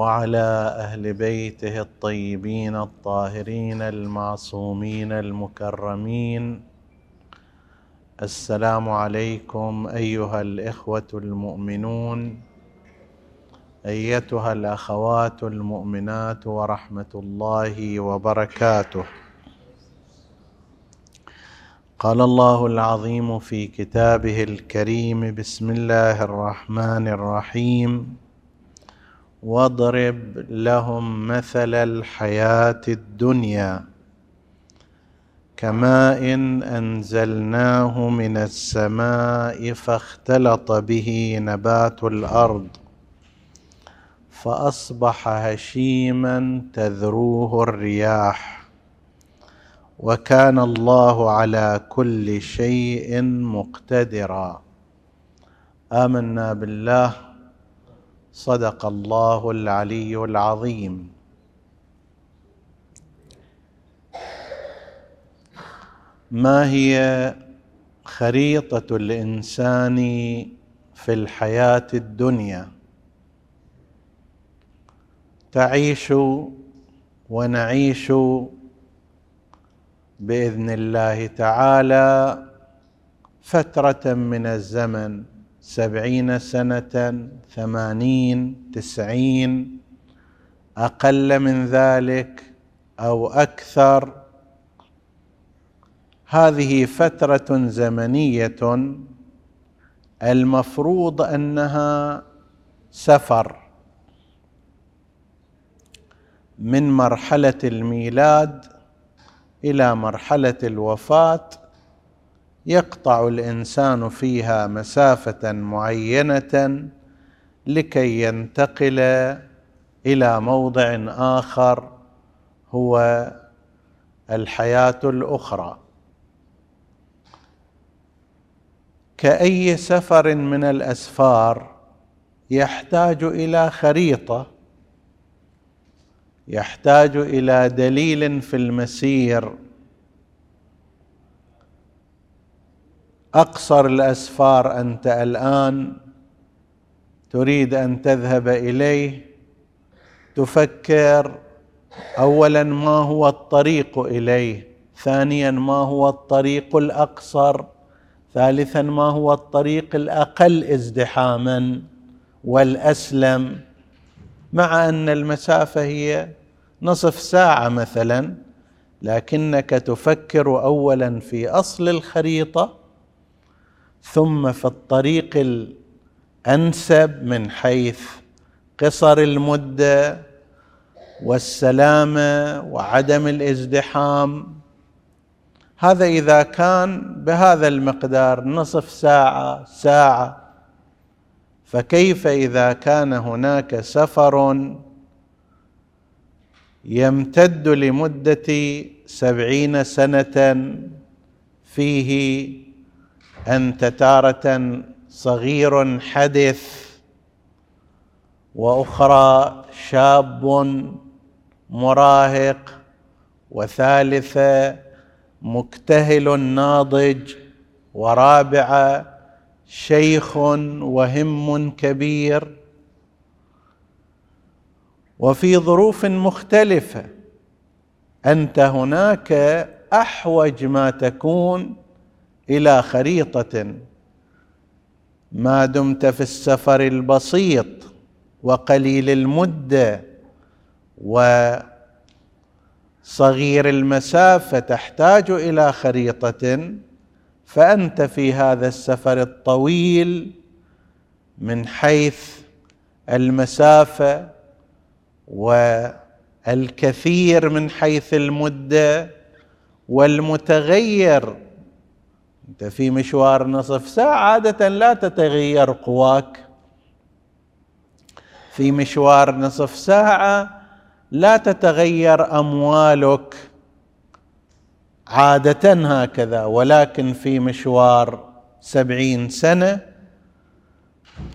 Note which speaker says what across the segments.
Speaker 1: وعلى أهل بيته الطيبين الطاهرين المعصومين المكرمين. السلام عليكم أيها الإخوة المؤمنون أيتها الأخوات المؤمنات ورحمة الله وبركاته. قال الله العظيم في كتابه الكريم بسم الله الرحمن الرحيم. واضرب لهم مثل الحياة الدنيا كماء أنزلناه من السماء فاختلط به نبات الأرض فأصبح هشيما تذروه الرياح وكان الله على كل شيء مقتدرا. آمنا بالله صدق الله العلي العظيم. ما هي خريطة الإنسان في الحياة الدنيا؟ تعيش ونعيش بإذن الله تعالى فترة من الزمن. سبعين سنة ثمانين تسعين أقل من ذلك أو أكثر. هذه فترة زمنية. المفروض أنها سفر من مرحلة الميلاد إلى مرحلة الوفاة. يقطع الإنسان فيها مسافة معينة لكي ينتقل إلى موضع آخر هو الحياة الأخرى. كأي سفر من الأسفار يحتاج إلى خريطة يحتاج إلى دليل في المسير أقصر الأسفار أنت الآن تريد أن تذهب إليه. تفكر اولا ما هو الطريق إليه ثانيا ما هو الطريق الأقصر ثالثا ما هو الطريق الأقل ازدحاما والأسلم. مع أن المسافة هي نصف ساعة مثلا لكنك تفكر اولا في أصل الخريطة ثم في الطريق الأنسب من حيث قصر المدة والسلامه وعدم الازدحام. هذا إذا كان بهذا المقدار نصف ساعة ساعة فكيف إذا كان هناك سفر يمتد لمدة سبعين سنة فيه أنت تارة صغير حدث وأخرى شاب مراهق وثالثه مكتهل ناضج ورابعه شيخ وهم كبير. وفي ظروف مختلفة أنت هناك أحوج ما تكون إلى خريطة. ما دمت في السفر البسيط وقليل المدة وصغير المسافه تحتاج إلى خريطة فأنت في هذا السفر الطويل من حيث المسافه والكثير من حيث المدة والمتغير أنت في مشوار نصف ساعة عادة لا تتغير قواك. في مشوار نصف ساعة لا تتغير أموالك. عادة هكذا ولكن في مشوار سبعين سنة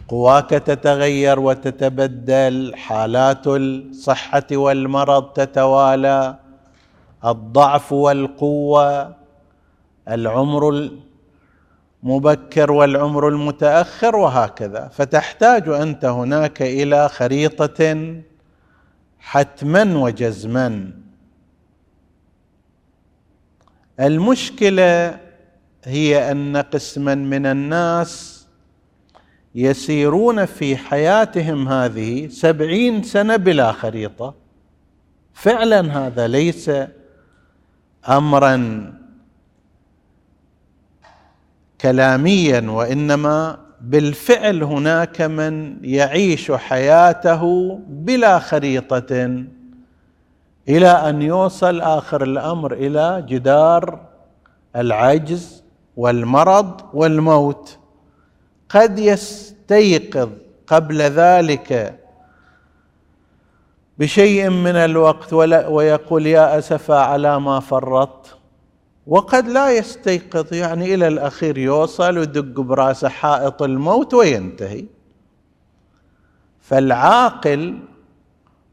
Speaker 1: قواك تتغير وتتبدل حالات الصحة والمرض تتوالى الضعف والقوة العمر المبكر والعمر المتأخر وهكذا. فتحتاج أنت هناك إلى خريطة حتما وجزما. المشكلة هي أن قسما من الناس يسيرون في حياتهم هذه سبعين سنة بلا خريطة. فعلا هذا ليس امرا. كلاميا وإنما بالفعل هناك من يعيش حياته بلا خريطة إلى أن يوصل آخر الأمر إلى جدار العجز والمرض والموت. قد يستيقظ قبل ذلك بشيء من الوقت ويقول يا اسفا على ما فرطت. وقد لا يستيقظ يعني إلى الأخير يوصل ويدق براسه حائط الموت وينتهي. فالعاقل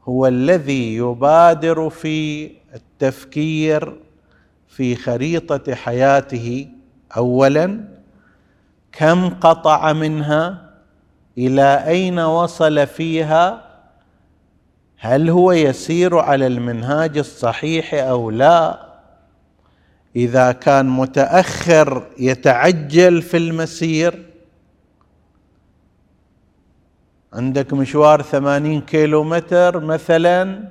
Speaker 1: هو الذي يبادر في التفكير في خريطة حياته اولا كم قطع منها إلى أين وصل فيها هل هو يسير على المنهاج الصحيح أو لا؟ إذا كان متأخر يتعجل في المسير. عندك مشوار ثمانين كيلو متر مثلا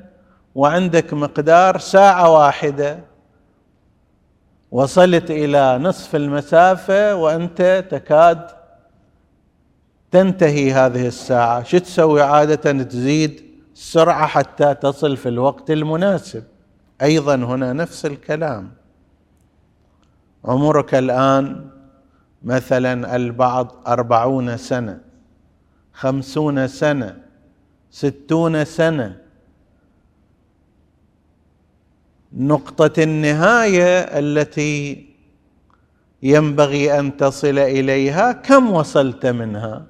Speaker 1: وعندك مقدار ساعة واحدة. وصلت إلى نصف المسافة وأنت تكاد تنتهي هذه الساعة. شو تسوي عادة؟ تزيد السرعه حتى تصل في الوقت المناسب. أيضا هنا نفس الكلام. عمرك الآن مثلا البعض أربعون سنة خمسون سنة ستون سنة. نقطة النهاية التي ينبغي أن تصل إليها كم وصلت منها؟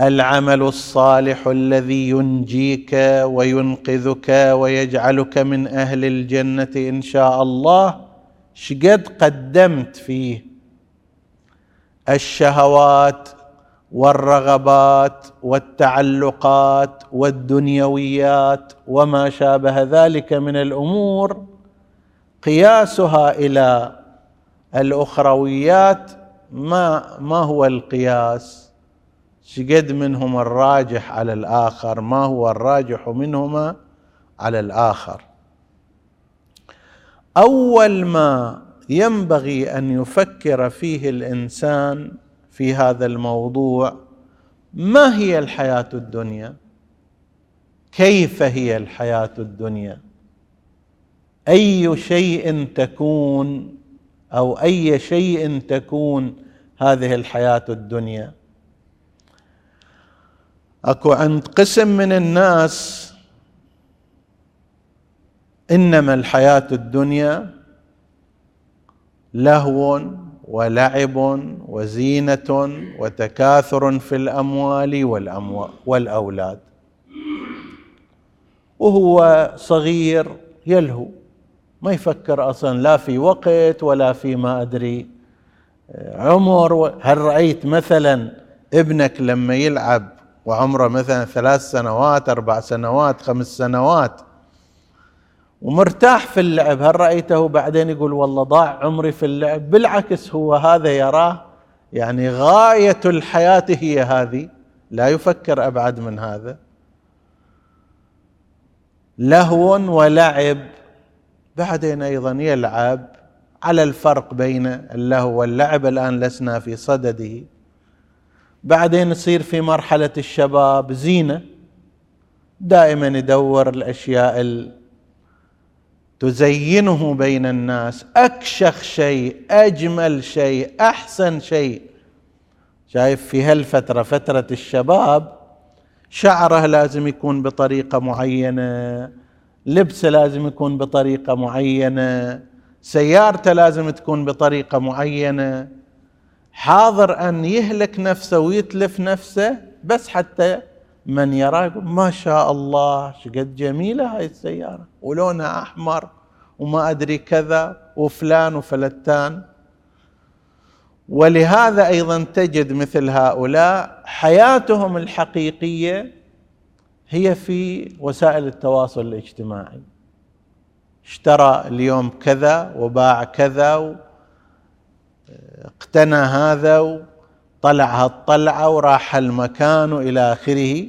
Speaker 1: العمل الصالح الذي ينجيك وينقذك ويجعلك من أهل الجنة إن شاء الله. شقد قدمت فيه. الشهوات والرغبات والتعلقات والدنيويات وما شابه ذلك من الأمور قياسها إلى الأخرويات ما ما هو القياس؟ شقد منهم الراجح على الآخر ما هو الراجح منهما على الآخر؟ أول ما ينبغي أن يفكر فيه الإنسان في هذا الموضوع ما هي الحياة الدنيا؟ كيف هي الحياة الدنيا؟ أي شيء تكون أو أي شيء تكون هذه الحياة الدنيا؟ أكو عند قسم من الناس إنما الحياة الدنيا لهو ولعب وزينة وتكاثر في الأموال والأولاد. وهو صغير يلهو. ما يفكر أصلا لا في وقت ولا في ما أدري. عمر هل رأيت مثلا ابنك لما يلعب وعمره مثلا ثلاث سنوات أربع سنوات خمس سنوات ومرتاح في اللعب. هل رأيته بعدين يقول والله ضاع عمري في اللعب؟ بالعكس هو هذا يراه يعني غاية الحياة هي هذه. لا يفكر أبعد من هذا. لهو ولعب. بعدين أيضا يلعب. على الفرق بين اللهو واللعب. الآن لسنا في صدده. بعدين يصير في مرحلة الشباب. زينة. دائما يدور الأشياء تزينه بين الناس. أكشخ شيء أجمل شيء أحسن شيء. شايف في هالفترة فترة الشباب شعره لازم يكون بطريقة معينة لبسه لازم يكون بطريقة معينة سيارته لازم تكون بطريقة معينة. حاضر أن يهلك نفسه ويتلف نفسه بس حتى من يراه يقول ما شاء الله شقد جميلة هاي السيارة ولونها أحمر وما أدري كذا وفلان وفلتان. ولهذا أيضا تجد مثل هؤلاء حياتهم الحقيقية هي في وسائل التواصل الاجتماعي. اشترى اليوم كذا وباع كذا اقتنى هذا وطلع هالطلعه وراح المكان إلى آخره.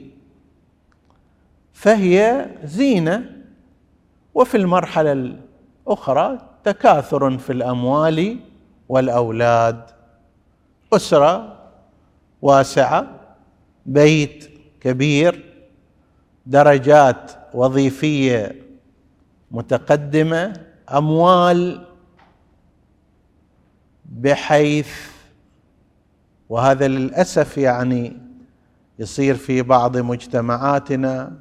Speaker 1: فهي زينة وفي المرحلة الأخرى تكاثر في الأموال والأولاد. أسرة واسعة بيت كبير درجات وظيفية متقدمة أموال بحيث وهذا للأسف يعني يصير في بعض مجتمعاتنا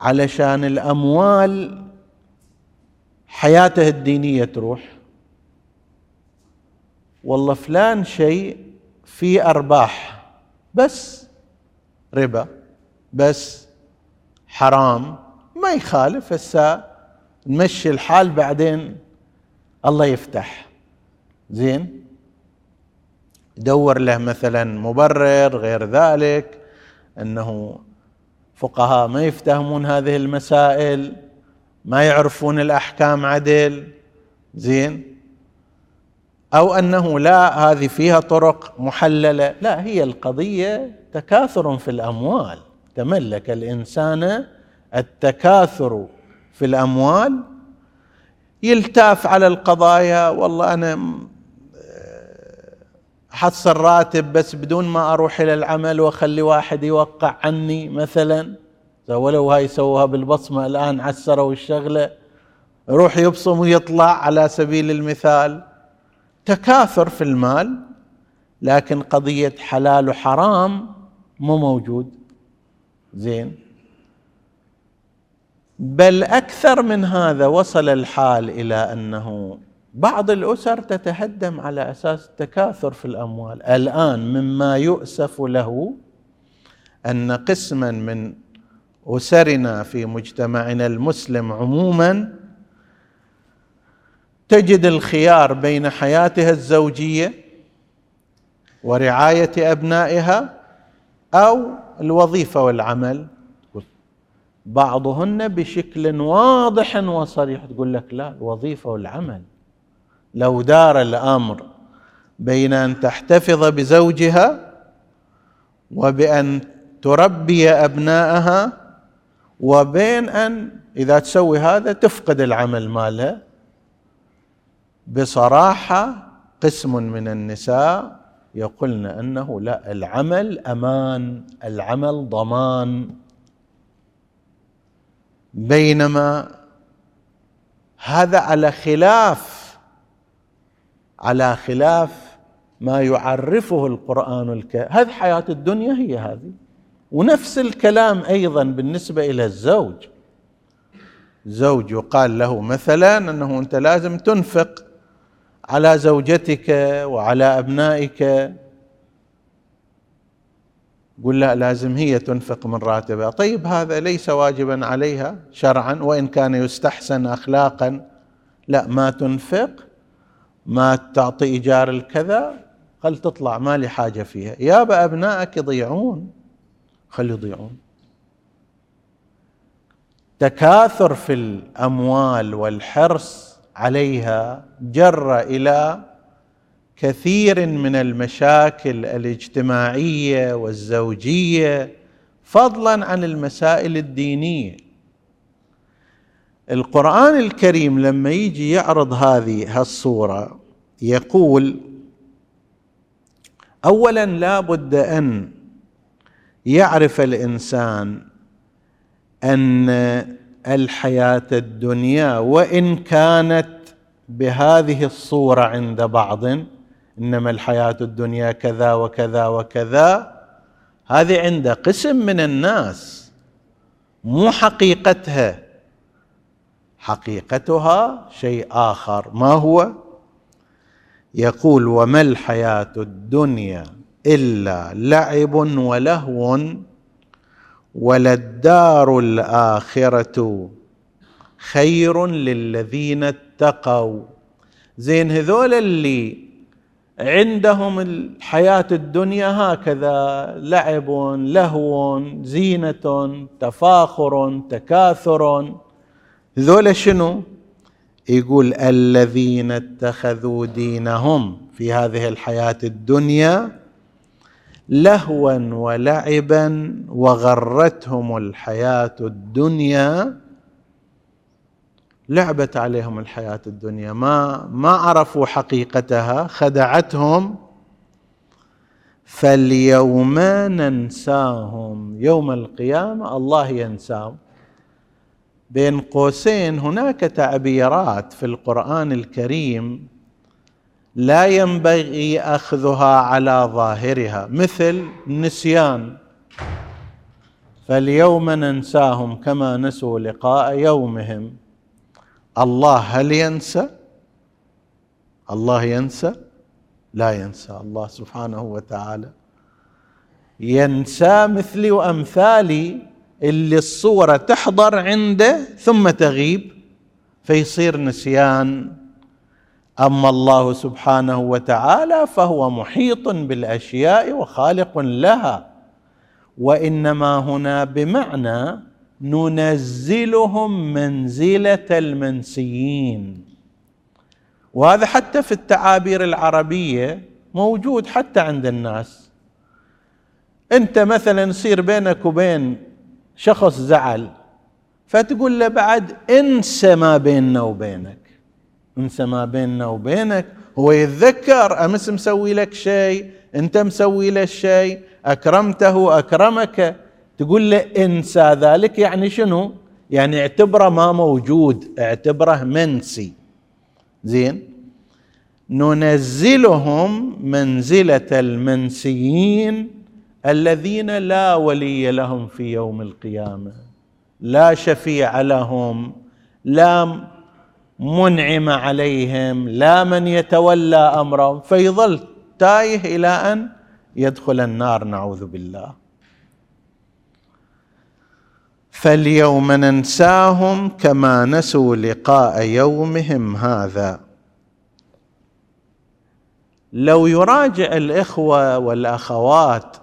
Speaker 1: علشان الأموال حياته الدينية تروح. والله فلان شيء في أرباح بس ربا بس حرام ما يخالف. هسه نمشي الحال بعدين الله يفتح. زين؟ دور له مثلا مبرر غير ذلك إنه فقهاء ما يفتهمون هذه المسائل ما يعرفون الأحكام عدل. زين؟ أو أنه لا هذه فيها طرق محللة. لا هي القضية تكاثر في الأموال. تملك الإنسان التكاثر في الأموال. يلتاف على القضايا. والله أنا حصل راتب بس بدون ما أروح إلى العمل وأخلي واحد يوقع عني مثلا. ولو هاي سووها بالبصمة الآن عسروا الشغلة. يروح يبصم ويطلع على سبيل المثال. تكاثر في المال لكن قضية حلال وحرام مو موجود. زين. بل أكثر من هذا وصل الحال إلى أنه بعض الأسر تتهدم على أساس التكاثر في الأموال. الآن مما يؤسف له أن قسما من أسرنا في مجتمعنا المسلم عموما تجد الخيار بين حياتها الزوجية ورعاية أبنائها أو الوظيفة والعمل. بعضهن بشكل واضح وصريح تقول لك لا الوظيفة والعمل. لو دار الأمر بين أن تحتفظ بزوجها وبأن تربي ابنائها وبين أن إذا تسوي هذا تفقد العمل مالها بصراحة قسم من النساء يقولن أنه لا العمل أمان العمل ضمان. بينما هذا على خلاف على خلاف ما يعرفه القرآن الكريم هذه حياة الدنيا هي هذه. ونفس الكلام أيضا بالنسبة إلى الزوج. زوج يقال له مثلا أنه أنت لازم تنفق على زوجتك وعلى أبنائك. قل لا لازم هي تنفق من راتبها. طيب هذا ليس واجبا عليها شرعا وإن كان يستحسن اخلاقا لا ما تنفق ما تعطي إيجار الكذا؟ خل تطلع ما لي حاجة فيها. يابا ابنائك يضيعون. خل يضيعون. تكاثر في الأموال والحرص عليها جر إلى كثير من المشاكل الاجتماعية والزوجية فضلا عن المسائل الدينية. القرآن الكريم لما يجي يعرض هذه الصورة يقول اولا لا بد أن يعرف الإنسان أن الحياة الدنيا وإن كانت بهذه الصورة عند بعض إنما الحياة الدنيا كذا وكذا وكذا هذه عند قسم من الناس مو حقيقتها. حقيقتها شيء آخر. ما هو؟ يقول وما الحياة الدنيا إلا لعب ولهو وللدار الآخرة خير للذين اتقوا. زين هذول اللي عندهم الحياة الدنيا هكذا لعب لهو زينة تفاخر تكاثر. هذول شنو؟ يقول الذين اتخذوا دينهم في هذه الحياة الدنيا لهوا ولعبا وغرتهم الحياة الدنيا لعبت عليهم الحياة الدنيا. ما ما عرفوا حقيقتها خدعتهم. فاليوم ننساهم يوم القيامة الله ينساهم. بين قوسين هناك تعبيرات في القرآن الكريم لا ينبغي أخذها على ظاهرها مثل النسيان فاليوم ننساهم كما نسوا لقاء يومهم. الله هل ينسى؟ الله ينسى؟ لا ينسى. الله سبحانه وتعالى ينسى مثلي وامثالي اللي الصورة تحضر عنده ثم تغيب فيصير نسيان. أما الله سبحانه وتعالى فهو محيط بالأشياء وخالق لها وإنما هنا بمعنى ننزلهم منزلة المنسيين. وهذا حتى في التعابير العربية موجود حتى عند الناس. أنت مثلا يصير بينك وبين شخص زعل فتقول له بعد انسى ما بيننا وبينك. انسى ما بيننا وبينك. هو يتذكر أمس مسوي لك شيء أنت مسوي له شيء أكرمته اكرمك تقول له انسى ذلك يعني شنو؟ يعني اعتبره ما موجود اعتبره منسي. زين؟ ننزلهم منزلة المنسيين الذين لا ولي لهم في يوم القيامة لا شفيع لهم لا منعم عليهم لا من يتولى أمرهم فيظل تايه إلى أن يدخل النار نعوذ بالله. فاليوم ننساهم كما نسوا لقاء يومهم هذا. لو يراجع الإخوة والأخوات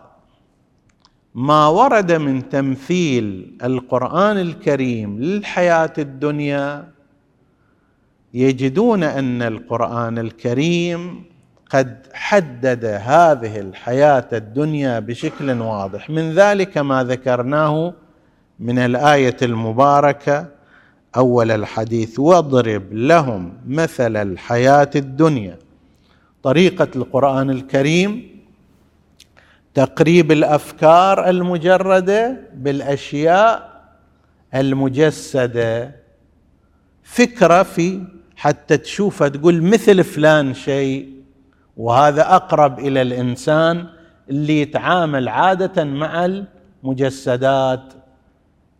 Speaker 1: ما ورد من تمثيل القرآن الكريم للحياة الدنيا يجدون أن القرآن الكريم قد حدد هذه الحياة الدنيا بشكل واضح. من ذلك ما ذكرناه من الآية المباركة أول الحديث واضرب لهم مثل الحياة الدنيا طريقة القرآن الكريم تقريب الأفكار المجردة بالأشياء المجسدة. فكرة في حتى تشوفها تقول مثل فلان شيء وهذا أقرب إلى الإنسان اللي يتعامل عادة مع المجسدات.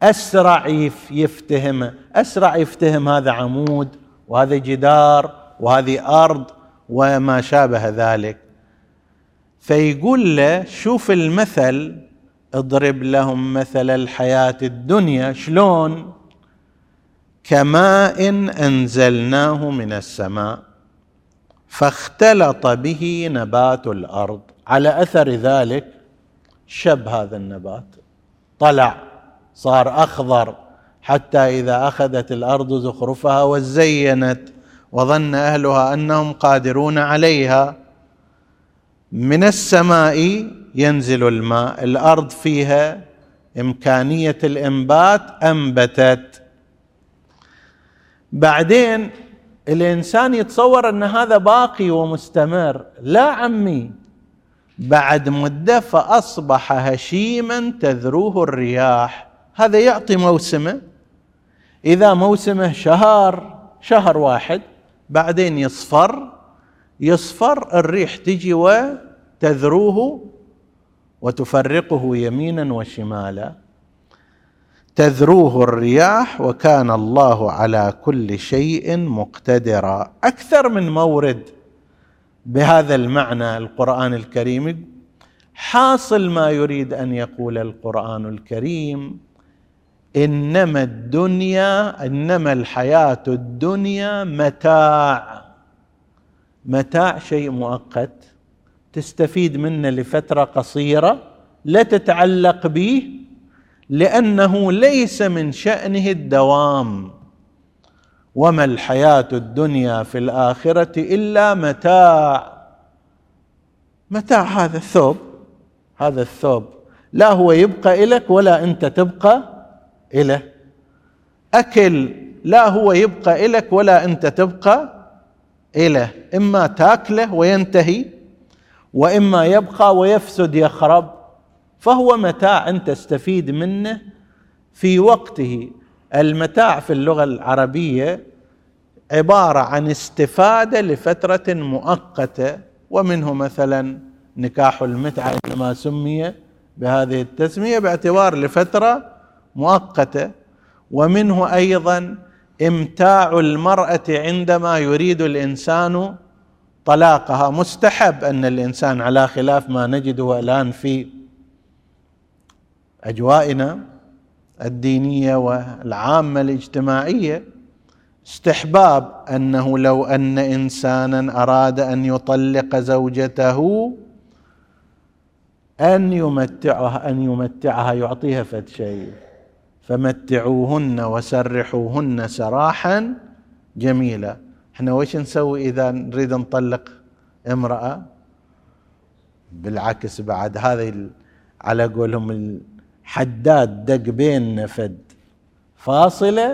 Speaker 1: أسرع يفتهم أسرع يفتهم هذا عمود وهذا جدار وهذه أرض وما شابه ذلك. فيقول له شوف المثل اضرب لهم مثل الحياة الدنيا شلون؟ كماء أنزلناه من السماء فاختلط به نبات الأرض. على أثر ذلك شب هذا النبات طلع صار أخضر حتى إذا أخذت الأرض زخرفها وزينت وظن أهلها أنهم قادرون عليها. من السماء ينزل الماء. الأرض فيها إمكانية الإنبات أنبتت. بعدين الإنسان يتصور أن هذا باقي ومستمر. لا عمي بعد مدة فأصبح هشيما تذروه الرياح. هذا يعطي موسمه. إذا موسمه شهر شهر واحد بعدين يصفر. يصفر الريح تجي وتذروه وتفرقه يمينا وشمالا. تذروه الرياح وكان الله على كل شيء مقتدرا. أكثر من مورد بهذا المعنى القرآن الكريم حاصل ما يريد أن يقول القرآن الكريم إنما الدنيا إنما الحياة الدنيا متاع. متاع شيء مؤقت تستفيد منه لفترة قصيرة لا تتعلق به لأنه ليس من شأنه الدوام. وما الحياة الدنيا في الآخرة إلا متاع. متاع هذا الثوب. هذا الثوب. لا هو يبقى لك ولا أنت تبقى له أكل. لا هو يبقى لك ولا أنت تبقى له إما تاكله وينتهي وإما يبقى ويفسد يخرب فهو متاع تستفيد منه في وقته. المتاع في اللغة العربية عبارة عن استفادة لفترة مؤقتة ومنه مثلا نكاح المتعة إنما سمي بهذه التسمية باعتبار لفترة مؤقتة ومنه أيضا إمتاع المرأة عندما يريد الإنسان طلاقها. مستحب أن الإنسان على خلاف ما نجده الان في أجوائنا الدينية والعامة الاجتماعية. استحباب أنه لو أن إنسانا أراد أن يطلق زوجته أن يمتعها أن يمتعها يعطيها فد شيء. فمتعوهن وسرحوهن سراحا جميلا. إحنا وش نسوي إذا نريد نطلق امرأة؟ بالعكس بعد هذه على قولهم الحداد دق بيننا فد فاصلة؟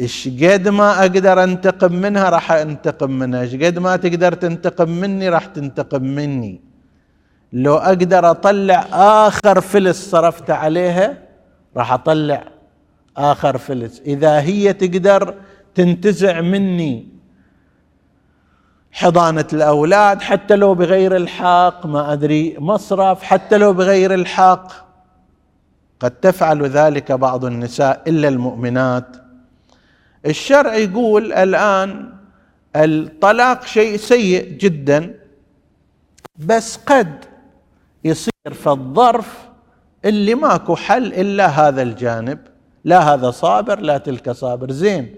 Speaker 1: إيش قد ما أقدر أنتقم منها راح أنتقم منها. إيش قد ما تقدر تنتقم مني راح تنتقم مني. لو أقدر أطلع آخر فلس صرفت عليها راح أطلع آخر فلس. إذا هي تقدر تنتزع مني حضانة الأولاد حتى لو بغير الحق ما أدري مصرف حتى لو بغير الحق قد تفعل ذلك بعض النساء إلا المؤمنات. الشرع يقول الآن الطلاق شيء سيء جدا بس قد يصير في الظرف اللي ماكو حل إلا هذا الجانب. لا هذا صابر لا تلك صابر. زين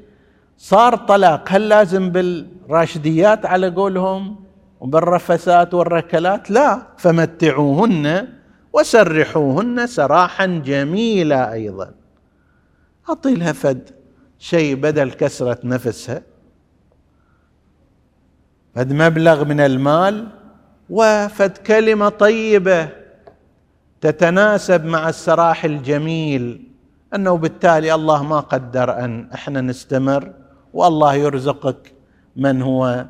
Speaker 1: صار طلاق. هل لازم بالراشديات على قولهم وبالرفسات والركلات؟ لا. فمتعوهن وسرحوهن سراحا جميلا أيضا. أعطي لها فد شيء بدل كسرة نفسها. فد مبلغ من المال وفد كلمة طيبة. تتناسب مع السراح الجميل أنه بالتالي الله ما قدر أن إحنا نستمر والله يرزقك من هو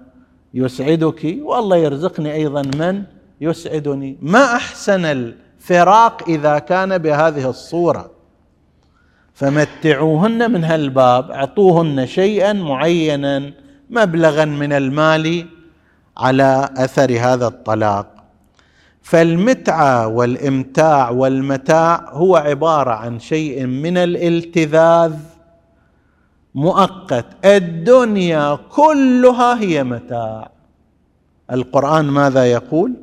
Speaker 1: يسعدك والله يرزقني أيضا من يسعدني. ما أحسن الفراق إذا كان بهذه الصورة؟ فمتعوهن من هالباب أعطوهن شيئا معينا مبلغا من المال على أثر هذا الطلاق. فالمتعة والإمتاع والمتاع هو عبارة عن شيء من الالتذاذ مؤقت. الدنيا كلها هي متاع. القرآن ماذا يقول؟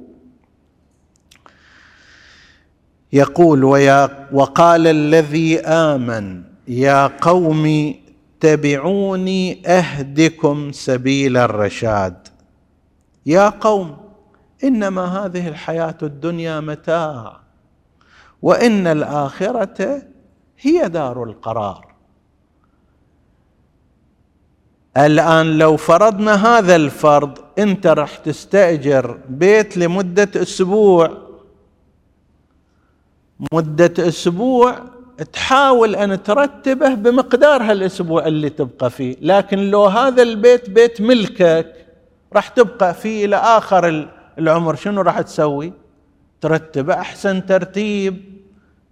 Speaker 1: يقول ويا وقال الذي آمن يا قوم اتبعوني أهدكم سبيل الرشاد. يا قوم! إنما هذه الحياة الدنيا متاع وإن الآخرة هي دار القرار. الآن لو فرضنا هذا الفرض أنت راح تستأجر بيت لمدة أسبوع. مدة أسبوع تحاول أن ترتبه بمقدار هالأسبوع اللي تبقى فيه لكن لو هذا البيت بيت ملكك راح تبقى فيه إلى آخر العمر شنو راح تسوي؟ ترتبه أحسن ترتيب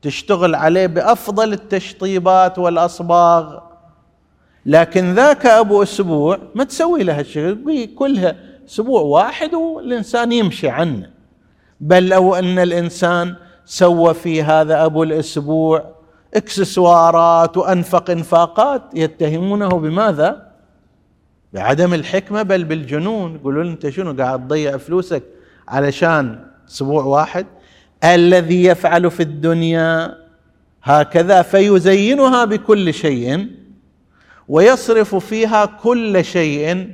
Speaker 1: تشتغل عليه بأفضل التشطيبات والأصباغ. لكن ذاك أبو أسبوع ما تسوي له هالشيء كلها أسبوع واحد والإنسان يمشي عنه. بل لو أن الإنسان سوى في هذا أبو الأسبوع إكسسوارات وأنفق إنفاقات يتهمونه بماذا؟ بعدم الحكمة بل بالجنون. يقولون أنت شنو؟ قاعد تضيع فلوسك علشان أسبوع واحد. الذي يفعل في الدنيا هكذا فيزينها بكل شيء ويصرف فيها كل شيء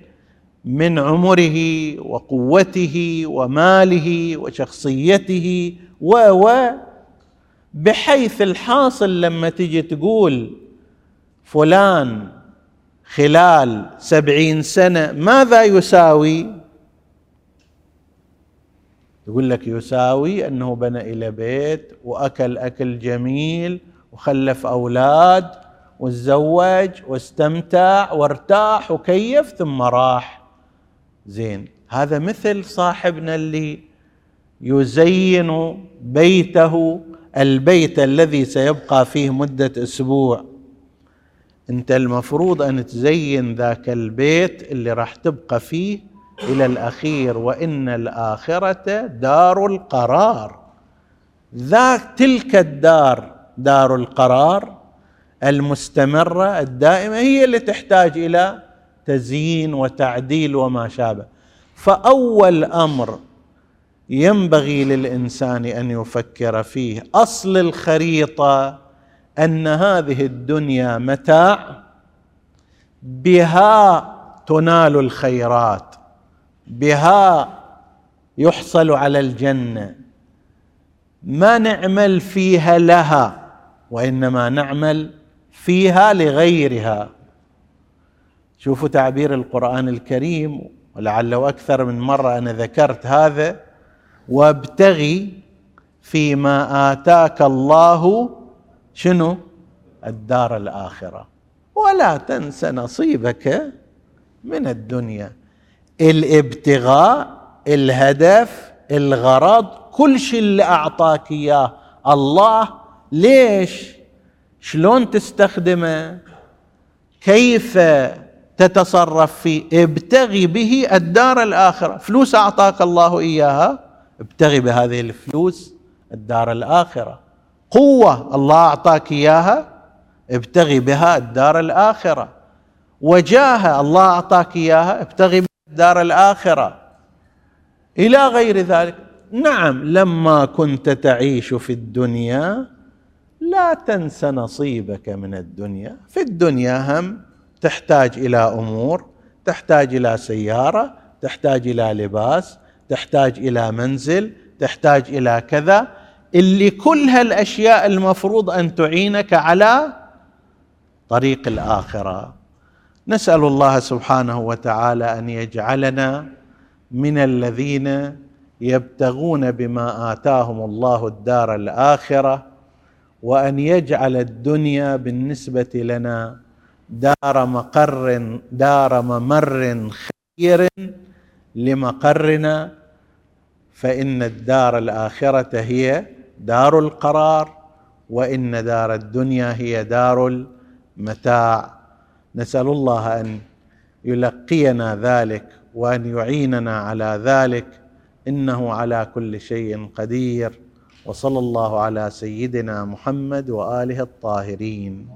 Speaker 1: من عمره وقوته وماله وشخصيته و و بحيث الحاصل لما تجي تقول فلان خلال سبعين سنة ماذا يساوي؟ يقول لك يساوي أنه بنى إلى بيت وأكل أكل جميل وخلف أولاد وتزوج واستمتع وارتاح وكيف ثم راح. زين هذا مثل صاحبنا اللي يزين بيته البيت الذي سيبقى فيه مدة أسبوع. أنت المفروض أن تزين ذاك البيت اللي راح تبقى فيه إلى الأخير وإن الآخرة دار القرار. ذاك تلك الدار دار القرار المستمرة الدائمة هي اللي تحتاج إلى تزيين وتعديل وما شابه. فأول أمر ينبغي للإنسان أن يفكر فيه أصل الخريطة أن هذه الدنيا متاع بها تنال الخيرات بها يحصل على الجنة. ما نعمل فيها لها وإنما نعمل فيها لغيرها. شوفوا تعبير القرآن الكريم ولعله أكثر من مرة أنا ذكرت هذا وابتغي فيما آتاك الله شنو؟ الدار الآخرة. ولا تنس نصيبك من الدنيا. الابتغاء الهدف الغرض كل شيء اللي أعطاك إياه. الله ليش؟ شلون تستخدمه؟ كيف تتصرف فيه؟ ابتغي به الدار الآخرة. فلوس أعطاك الله إياها؟ ابتغي بهذه الفلوس الدار الآخرة. قوة الله أعطاك إياها ابتغي بها الدار الآخرة. وجاهه الله أعطاك إياها ابتغي الدار الآخرة. إلى غير ذلك نعم لما كنت تعيش في الدنيا لا تنس نصيبك من الدنيا. في الدنيا هم تحتاج إلى أمور تحتاج إلى سيارة تحتاج إلى لباس تحتاج إلى منزل تحتاج إلى كذا. اللي كل هالأشياء المفروض أن تعينك على طريق الآخرة. نسأل الله سبحانه وتعالى أن يجعلنا من الذين يبتغون بما آتاهم الله الدار الآخرة وأن يجعل الدنيا بالنسبة لنا دار مقر دار ممر خير لمقرنا فإن الدار الآخرة هي دار القرار وإن دار الدنيا هي دار المتاع نسأل الله أن يلقينا ذلك وأن يعيننا على ذلك. إنه على كل شيء قدير. وصلى الله على سيدنا محمد وآله الطاهرين.